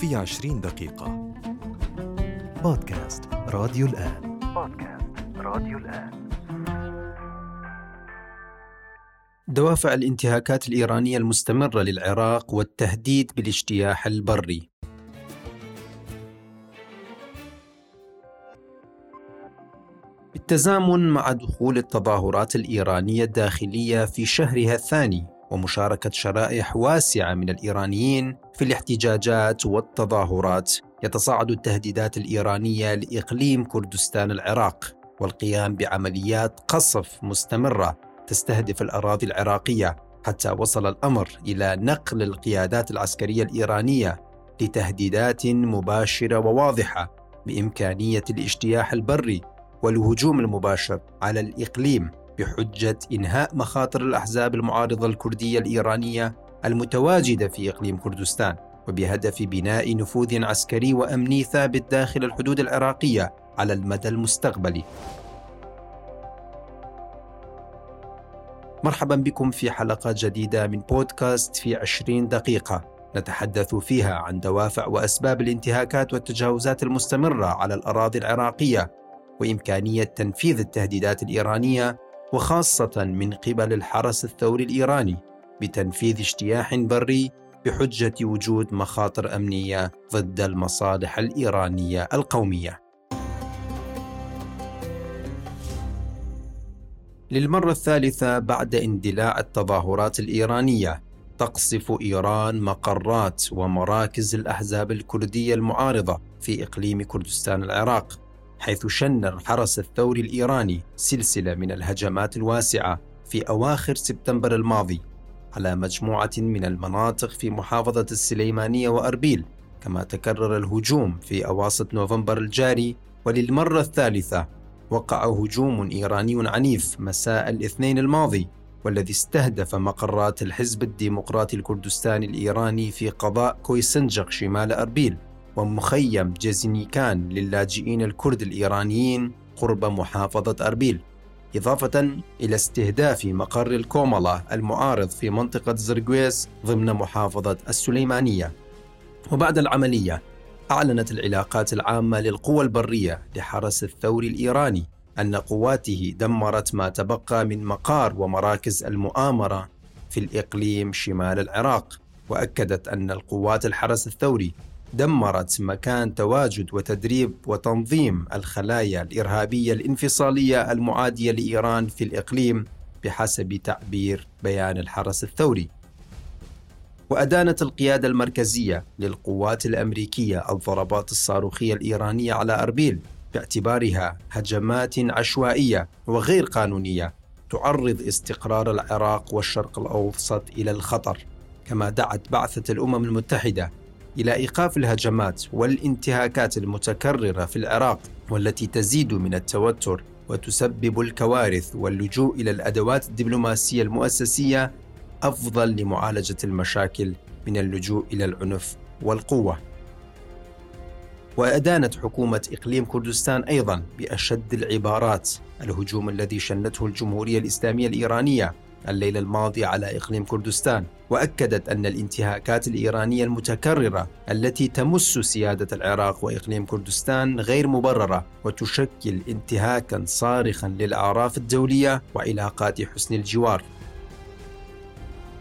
في عشرين دقيقة. بودكاست راديو الآن. بودكاست راديو الآن. دوافع الانتهاكات الإيرانية المستمرة للعراق والتهديد بالاجتياح البري. بالتزامن مع دخول التظاهرات الإيرانية الداخلية في شهرها الثاني ومشاركة شرائح واسعة من الإيرانيين في الاحتجاجات والتظاهرات. يتصاعد التهديدات الإيرانية لإقليم كردستان العراق والقيام بعمليات قصف مستمرة تستهدف الأراضي العراقية حتى وصل الأمر إلى نقل القيادات العسكرية الإيرانية لتهديدات مباشرة وواضحة بإمكانية الاجتياح البري والهجوم المباشر على الإقليم. بحجة إنهاء مخاطر الأحزاب المعارضة الكردية الإيرانية المتواجدة في إقليم كردستان وبهدف بناء نفوذ عسكري وأمني ثابت داخل الحدود العراقية على المدى المستقبلي. مرحبا بكم في حلقة جديدة من بودكاست في 20 دقيقة نتحدث فيها عن دوافع وأسباب الانتهاكات والتجاوزات المستمرة على الأراضي العراقية وإمكانية تنفيذ التهديدات الإيرانية وخاصة من قبل الحرس الثوري الإيراني بتنفيذ اجتياح بري بحجة وجود مخاطر أمنية ضد المصالح الإيرانية القومية. للمرة الثالثة بعد اندلاع التظاهرات الإيرانية تقصف إيران مقرات ومراكز الأحزاب الكردية المعارضة في إقليم كردستان العراق حيث شن الحرس الثوري الإيراني سلسلة من الهجمات الواسعة في أواخر سبتمبر الماضي على مجموعة من المناطق في محافظة السليمانية وأربيل كما تكرر الهجوم في أواسط نوفمبر الجاري وللمرة الثالثة. وقع هجوم إيراني عنيف مساء الاثنين الماضي والذي استهدف مقرات الحزب الديمقراطي الكردستاني الإيراني في قضاء كويسنجق شمال أربيل. ومخيم جزينيكان للاجئين الكرد الإيرانيين قرب محافظة أربيل إضافة إلى استهداف مقر الكوملا المعارض في منطقة زرقويس ضمن محافظة السليمانية. وبعد العملية أعلنت العلاقات العامة للقوى البرية لحرس الثوري الإيراني أن قواته دمرت ما تبقى من مقار ومراكز المؤامرة في الإقليم شمال العراق وأكدت أن القوات الحرس الثوري دمرت مكان تواجد وتدريب وتنظيم الخلايا الإرهابية الانفصالية المعادية لإيران في الإقليم بحسب تعبير بيان الحرس الثوري. وأدانت القيادة المركزية للقوات الأمريكية الضربات الصاروخية الإيرانية على أربيل باعتبارها هجمات عشوائية وغير قانونية تعرض استقرار العراق والشرق الأوسط إلى الخطر. كما دعت بعثة الأمم المتحدة إلى إيقاف الهجمات والانتهاكات المتكررة في العراق والتي تزيد من التوتر وتسبب الكوارث واللجوء إلى الأدوات الدبلوماسية المؤسسية أفضل لمعالجة المشاكل من اللجوء إلى العنف والقوة. وأدانت حكومة إقليم كردستان أيضا بأشد العبارات الهجوم الذي شنته الجمهورية الإسلامية الإيرانية الليلة الماضي على إقليم كردستان وأكدت أن الانتهاكات الإيرانية المتكررة التي تمس سيادة العراق وإقليم كردستان غير مبررة وتشكل انتهاكا صارخا للأعراف الدولية وعلاقات حسن الجوار.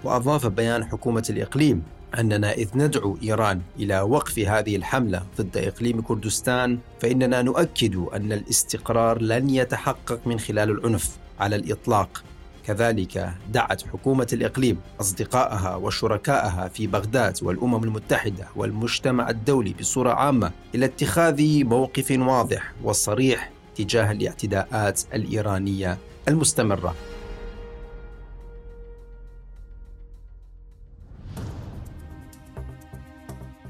وأضاف بيان حكومة الإقليم أننا إذ ندعو إيران إلى وقف هذه الحملة ضد إقليم كردستان فإننا نؤكد أن الاستقرار لن يتحقق من خلال العنف على الإطلاق. كذلك دعت حكومة الإقليم أصدقائها وشركائها في بغداد والأمم المتحدة والمجتمع الدولي بصورة عامة إلى اتخاذ موقف واضح وصريح تجاه الاعتداءات الإيرانية المستمرة.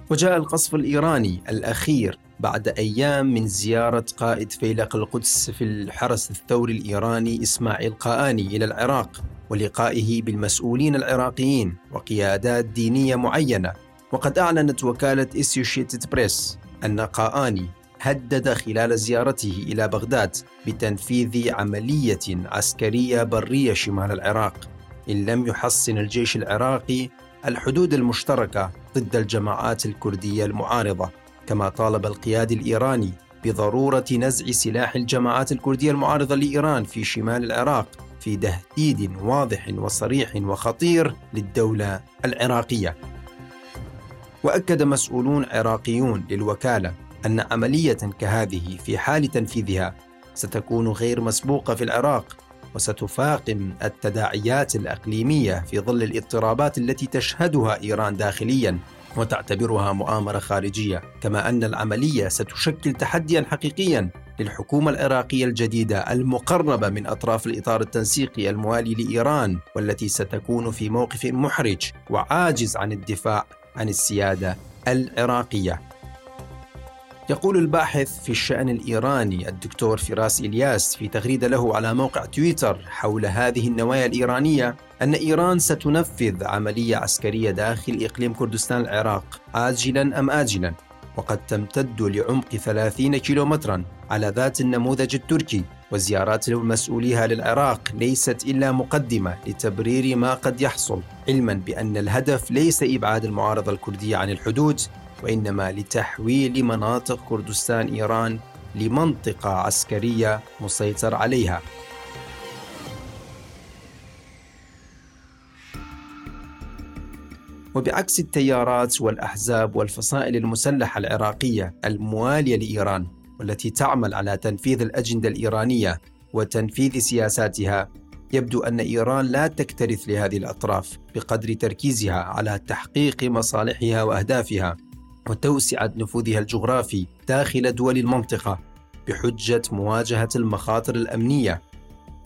وجاء القصف الإيراني الأخير بعد أيام من زيارة قائد فيلق القدس في الحرس الثوري الإيراني إسماعيل قاآني إلى العراق ولقائه بالمسؤولين العراقيين وقيادات دينية معينة. وقد أعلنت وكالة إسيوشيتد بريس أن قاآني هدد خلال زيارته إلى بغداد بتنفيذ عملية عسكرية برية شمال العراق. إن لم يحصن الجيش العراقي الحدود المشتركة ضد الجماعات الكردية المعارضة. كما طالب القيادي الإيراني بضرورة نزع سلاح الجماعات الكردية المعارضة لإيران في شمال العراق في تهديد واضح وصريح وخطير للدولة العراقية. وأكد مسؤولون عراقيون للوكالة أن عملية كهذه في حال تنفيذها ستكون غير مسبوقة في العراق وستفاقم التداعيات الأقليمية في ظل الاضطرابات التي تشهدها إيران داخلياً وتعتبرها مؤامرة خارجية كما أن العملية ستشكل تحديا حقيقيا للحكومة العراقية الجديدة المقربة من أطراف الإطار التنسيقي الموالي لإيران والتي ستكون في موقف محرج وعاجز عن الدفاع عن السيادة العراقية. يقول الباحث في الشأن الإيراني الدكتور فراس إلياس في تغريدة له على موقع تويتر حول هذه النوايا الإيرانية أن إيران ستنفذ عملية عسكرية داخل إقليم كردستان العراق آجلا أم آجلا؟ وقد تمتد لعمق 30 كيلومترا على ذات النموذج التركي وزيارات مسؤوليها للعراق ليست إلا مقدمة لتبرير ما قد يحصل علما بأن الهدف ليس إبعاد المعارضة الكردية عن الحدود وإنما لتحويل مناطق كردستان إيران لمنطقة عسكرية مسيطر عليها. وبعكس التيارات والأحزاب والفصائل المسلحة العراقية الموالية لإيران والتي تعمل على تنفيذ الأجندة الإيرانية وتنفيذ سياساتها يبدو أن إيران لا تكترث لهذه الأطراف بقدر تركيزها على تحقيق مصالحها وأهدافها وتوسعة نفوذها الجغرافي داخل دول المنطقة بحجة مواجهة المخاطر الأمنية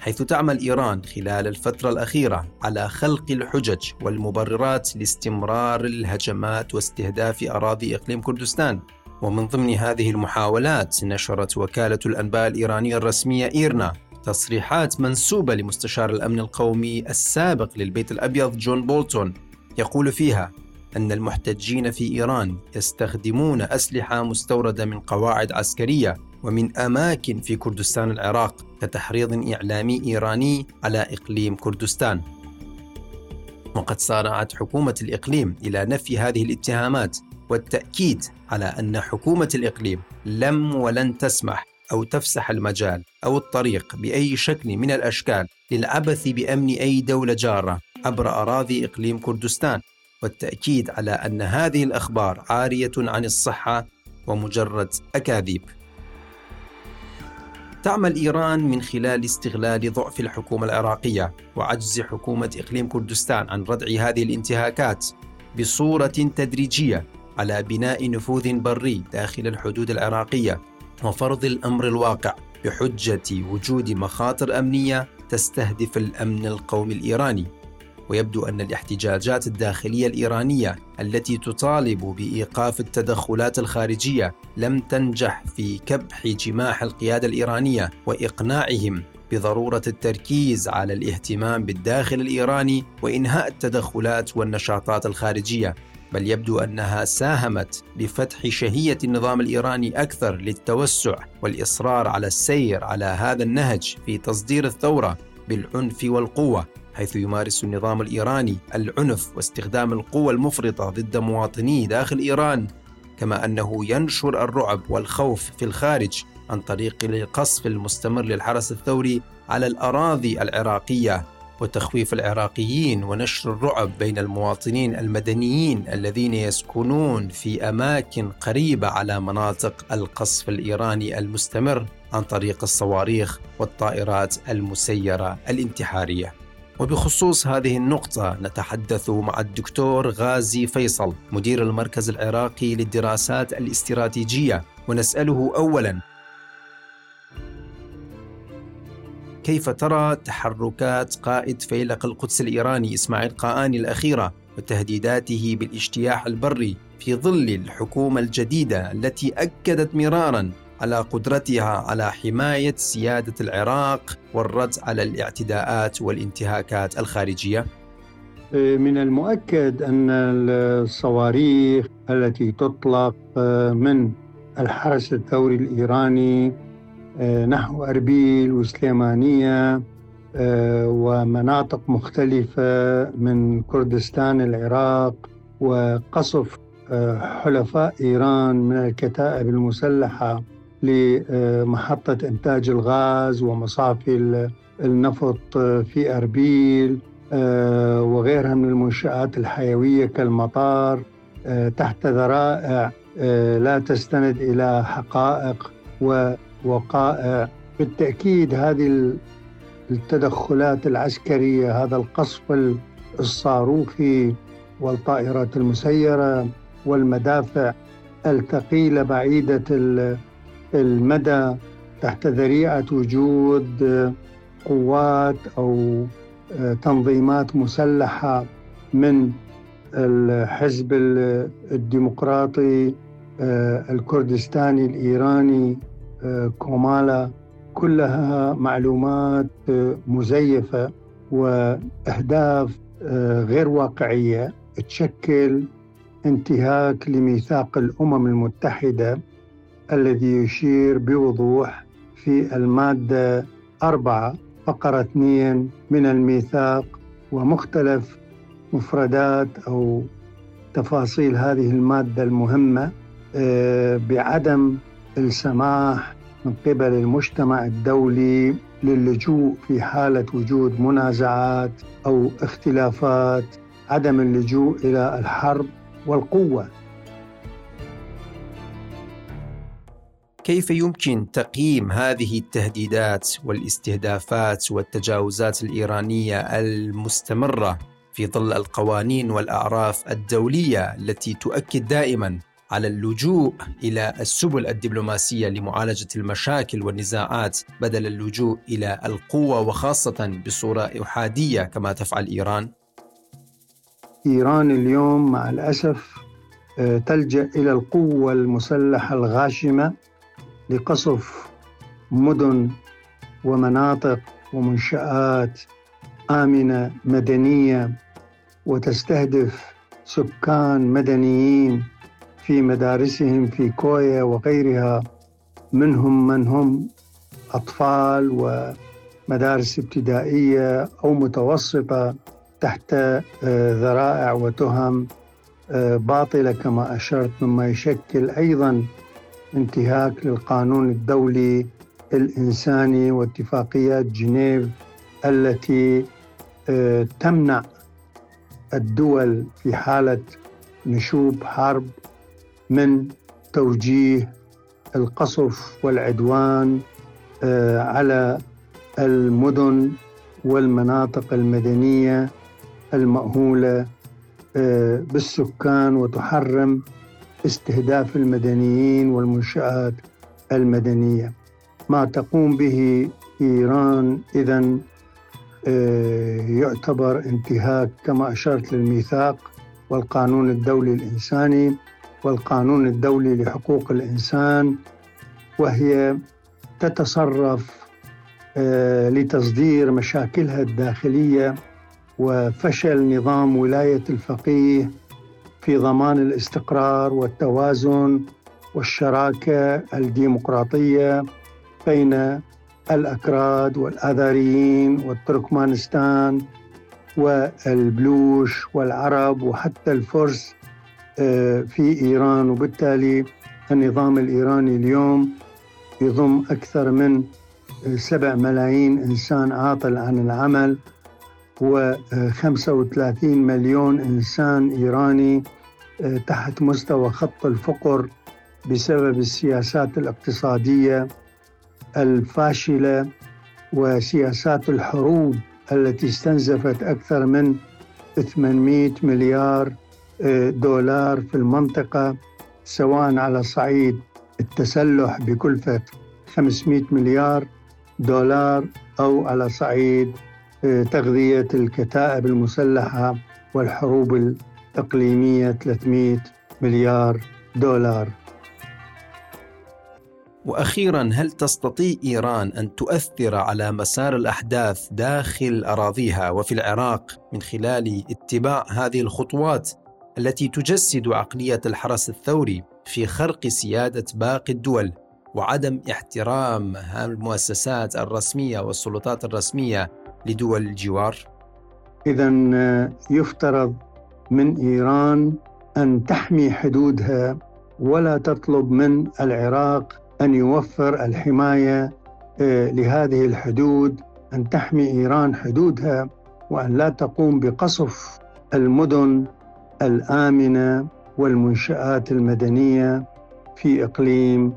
حيث تعمل إيران خلال الفترة الأخيرة على خلق الحجج والمبررات لاستمرار الهجمات واستهداف أراضي إقليم كردستان. ومن ضمن هذه المحاولات نشرت وكالة الأنباء الإيرانية الرسمية إيرنا تصريحات منسوبة لمستشار الأمن القومي السابق للبيت الأبيض جون بولتون. يقول فيها أن المحتجين في إيران يستخدمون أسلحة مستوردة من قواعد عسكرية ومن أماكن في كردستان العراق. كتحريض إعلامي إيراني على إقليم كردستان. وقد سارعت حكومة الإقليم إلى نفي هذه الاتهامات والتأكيد على أن حكومة الإقليم لم ولن تسمح أو تفسح المجال أو الطريق بأي شكل من الأشكال للعبث بأمن أي دولة جارة عبر أراضي إقليم كردستان والتأكيد على أن هذه الأخبار عارية عن الصحة ومجرد أكاذيب. تعمل إيران من خلال استغلال ضعف الحكومة العراقية وعجز حكومة إقليم كردستان عن ردع هذه الانتهاكات بصورة تدريجية على بناء نفوذ بري داخل الحدود العراقية وفرض الأمر الواقع بحجة وجود مخاطر أمنية تستهدف الأمن القومي الإيراني. ويبدو أن الاحتجاجات الداخلية الإيرانية التي تطالب بإيقاف التدخلات الخارجية لم تنجح في كبح جماح القيادة الإيرانية وإقناعهم بضرورة التركيز على الاهتمام بالداخل الإيراني وإنهاء التدخلات والنشاطات الخارجية. بل يبدو أنها ساهمت بفتح شهية النظام الإيراني أكثر للتوسع والإصرار على السير على هذا النهج في تصدير الثورة بالعنف والقوة. حيث يمارس النظام الإيراني العنف واستخدام القوة المفرطة ضد مواطنيه داخل إيران، كما أنه ينشر الرعب والخوف في الخارج عن طريق القصف المستمر للحرس الثوري على الأراضي العراقية وتخويف العراقيين ونشر الرعب بين المواطنين المدنيين الذين يسكنون في أماكن قريبة على مناطق القصف الإيراني المستمر عن طريق الصواريخ والطائرات المسيرة الانتحارية. وبخصوص هذه النقطة نتحدث مع الدكتور غازي فيصل مدير المركز العراقي للدراسات الاستراتيجية ونسأله أولا كيف ترى تحركات قائد فيلق القدس الإيراني إسماعيل قاآني الأخيرة وتهديداته بالاجتياح البري في ظل الحكومة الجديدة التي أكدت مرارا؟ على قدرتها على حماية سيادة العراق والرد على الاعتداءات والانتهاكات الخارجية؟ من المؤكد أن الصواريخ التي تطلق من الحرس الثوري الإيراني نحو أربيل وسليمانية ومناطق مختلفة من كردستان العراق وقصف حلفاء إيران من الكتائب المسلحة لمحطة إنتاج الغاز ومصافي النفط في أربيل وغيرها من المنشآت الحيوية كالمطار تحت ذرائع لا تستند إلى حقائق ووقائع بالتأكيد هذه التدخلات العسكرية هذا القصف الصاروخي والطائرات المسيرة والمدافع الثقيلة بعيدة المدى تحت ذريعة وجود قوات أو تنظيمات مسلحة من الحزب الديمقراطي الكردستاني الإيراني كومالا. كلها معلومات مزيفة وأهداف غير واقعية تشكل انتهاك لميثاق الأمم المتحدة. الذي يشير بوضوح في المادة أربعة فقرة اثنين من الميثاق ومختلف مفردات أو تفاصيل هذه المادة المهمة آه، بعدم السماح من قبل المجتمع الدولي للجوء في حالة وجود منازعات أو اختلافات عدم اللجوء إلى الحرب والقوة. كيف يمكن تقييم هذه التهديدات والاستهدافات والتجاوزات الإيرانية المستمرة في ظل القوانين والأعراف الدولية التي تؤكد دائما على اللجوء إلى السبل الدبلوماسية لمعالجة المشاكل والنزاعات بدل اللجوء إلى القوة وخاصة بصورة إحادية كما تفعل إيران؟ إيران اليوم مع الأسف آه، تلجأ إلى القوة المسلحة الغاشمة لقصف مدن ومناطق ومنشآت آمنة مدنية وتستهدف سكان مدنيين في مدارسهم في كويا وغيرها منهم من هم أطفال ومدارس ابتدائية أو متوسطة تحت آه، ذرائع وتهم آه، باطلة كما أشرت مما يشكل أيضا انتهاك للقانون الدولي الإنساني واتفاقيات جنيف التي آه، تمنع الدول في حالة نشوب حرب من توجيه القصف والعدوان آه، على المدن والمناطق المدنية المأهولة آه، بالسكان وتحرم استهداف المدنيين والمنشآت المدنية. ما تقوم به إيران اذا آه، يعتبر انتهاك كما أشرت للميثاق والقانون الدولي الإنساني والقانون الدولي لحقوق الإنسان وهي تتصرف آه، لتصدير مشاكلها الداخلية وفشل نظام ولاية الفقيه في ضمان الاستقرار والتوازن والشراكة الديمقراطية بين الأكراد والاذاريين والتركمانستان والبلوش والعرب وحتى الفرس آه، في إيران. وبالتالي النظام الإيراني اليوم يضم أكثر من آه، سبع ملايين إنسان عاطل عن العمل. و35 مليون إنسان إيراني آه، تحت مستوى خط الفقر بسبب السياسات الاقتصادية الفاشلة وسياسات الحروب التي استنزفت أكثر من 800 مليار دولار في المنطقة سواء على صعيد التسلح بكلفة 500 مليار دولار أو على صعيد آه، تغذية الكتائب المسلحة والحروب الإقليمية 300 مليار دولار. وأخيرا هل تستطيع إيران أن تؤثر على مسار الأحداث داخل أراضيها وفي العراق من خلال اتباع هذه الخطوات التي تجسد عقلية الحرس الثوري في خرق سيادة باقي الدول وعدم احترام المؤسسات الرسمية والسلطات الرسمية لدول الجوار؟ اذا يفترض من إيران أن تحمي حدودها ولا تطلب من العراق أن يوفر الحماية آه، لهذه الحدود أن تحمي إيران حدودها وأن لا تقوم بقصف المدن الآمنة والمنشآت المدنية في إقليم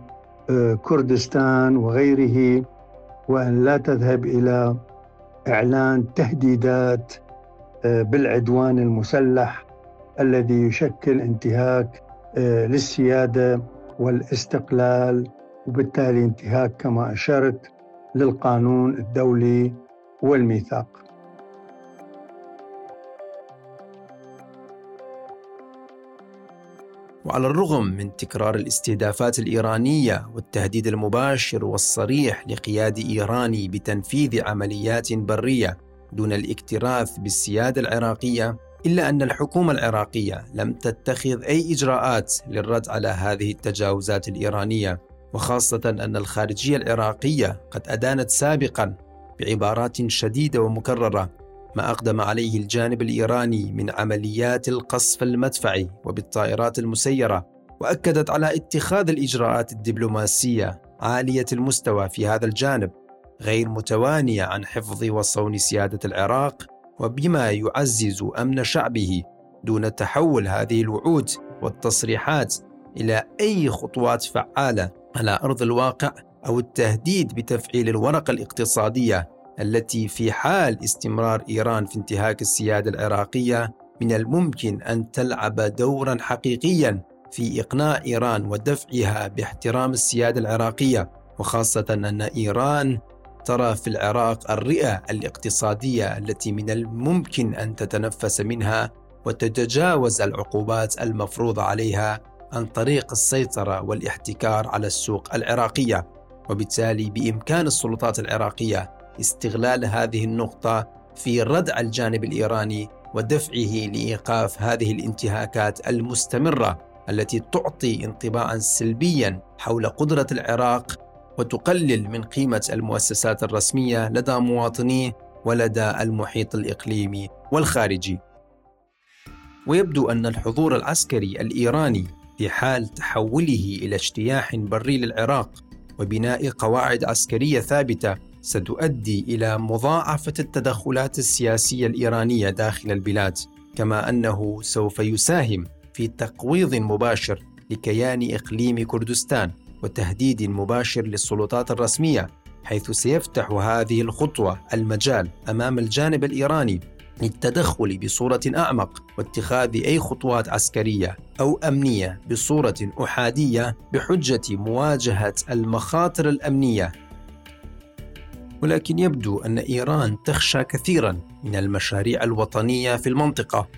آه، كردستان وغيره وأن لا تذهب إلى إعلان تهديدات آه، بالعدوان المسلح الذي يشكل انتهاك آه، للسيادة والاستقلال وبالتالي انتهاك كما أشرت للقانون الدولي والميثاق. وعلى الرغم من تكرار الاستهدافات الإيرانية والتهديد المباشر والصريح لقياد إيراني بتنفيذ عمليات برية دون الاكتراث بالسيادة العراقية إلا أن الحكومة العراقية لم تتخذ أي إجراءات للرد على هذه التجاوزات الإيرانية وخاصة أن الخارجية العراقية قد أدانت سابقا بعبارات شديدة ومكررة ما أقدم عليه الجانب الإيراني من عمليات القصف المدفعي وبالطائرات المسيرة وأكدت على اتخاذ الإجراءات الدبلوماسية عالية المستوى في هذا الجانب غير متوانية عن حفظ وصون سيادة العراق وبما يعزز أمن شعبه دون تحول هذه الوعود والتصريحات إلى أي خطوات فعالة على أرض الواقع أو التهديد بتفعيل الورقة الاقتصادية التي في حال استمرار إيران في انتهاك السيادة العراقية من الممكن أن تلعب دورا حقيقيا في إقناع إيران ودفعها باحترام السيادة العراقية وخاصة أن إيران ترى في العراق الرئة الاقتصادية التي من الممكن أن تتنفس منها وتتجاوز العقوبات المفروضه عليها عن طريق السيطرة والاحتكار على السوق العراقية. وبالتالي بإمكان السلطات العراقية استغلال هذه النقطة في ردع الجانب الإيراني ودفعه لإيقاف هذه الانتهاكات المستمرة التي تعطي انطباعا سلبيا حول قدرة العراق وتقلل من قيمة المؤسسات الرسمية لدى مواطنيه ولدى المحيط الإقليمي والخارجي. ويبدو أن الحضور العسكري الإيراني في حال تحوله إلى اجتياح بري للعراق وبناء قواعد عسكرية ثابتة ستؤدي إلى مضاعفة التدخلات السياسية الإيرانية داخل البلاد كما أنه سوف يساهم في تقويض مباشر لكيان إقليم كردستان وتهديد مباشر للسلطات الرسمية حيث سيفتح هذه الخطوة المجال أمام الجانب الإيراني للتدخل بصورة أعمق واتخاذ أي خطوات عسكرية أو أمنية بصورة أحادية بحجة مواجهة المخاطر الأمنية ولكن يبدو أن إيران تخشى كثيرا من المشاريع الوطنية في المنطقة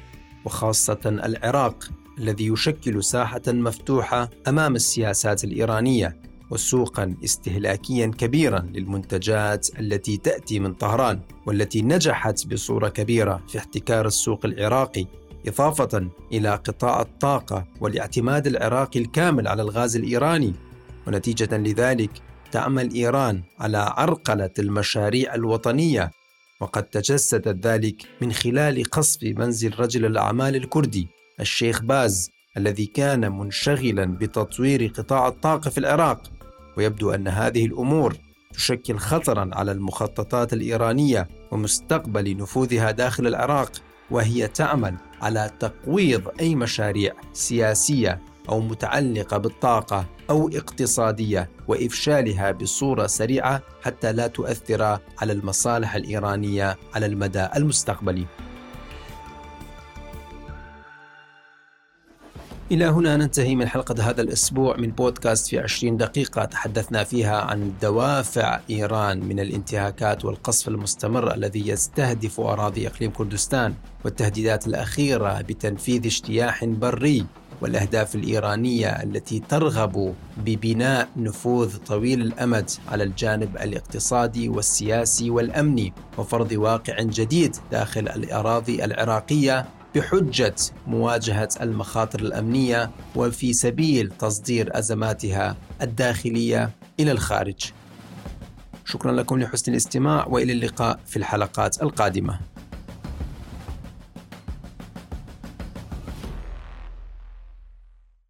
وخاصة العراق الذي يشكل ساحة مفتوحة أمام السياسات الإيرانية وسوقا استهلاكيا كبيرا للمنتجات التي تأتي من طهران والتي نجحت بصورة كبيرة في احتكار السوق العراقي إضافة إلى قطاع الطاقة والاعتماد العراقي الكامل على الغاز الإيراني. ونتيجة لذلك تعمل إيران على عرقلة المشاريع الوطنية وقد تجسد ذلك من خلال قصف منزل رجل الأعمال الكردي الشيخ باز الذي كان منشغلا بتطوير قطاع الطاقة في العراق. ويبدو أن هذه الأمور تشكل خطرا على المخططات الإيرانية ومستقبل نفوذها داخل العراق وهي تعمل على تقويض أي مشاريع سياسية أو متعلقة بالطاقة أو اقتصادية. وإفشالها بصورة سريعة حتى لا تؤثر على المصالح الإيرانية على المدى المستقبلي. إلى هنا ننتهي من حلقة هذا الأسبوع من بودكاست في 20 دقيقة. تحدثنا فيها عن دوافع إيران من الانتهاكات والقصف المستمر الذي يستهدف أراضي إقليم كردستان والتهديدات الأخيرة بتنفيذ اجتياح بري والأهداف الإيرانية التي ترغب ببناء نفوذ طويل الأمد على الجانب الاقتصادي والسياسي والأمني وفرض واقع جديد داخل الأراضي العراقية بحجة مواجهة المخاطر الأمنية وفي سبيل تصدير أزماتها الداخلية إلى الخارج. شكرا لكم لحسن الاستماع وإلى اللقاء في الحلقات القادمة.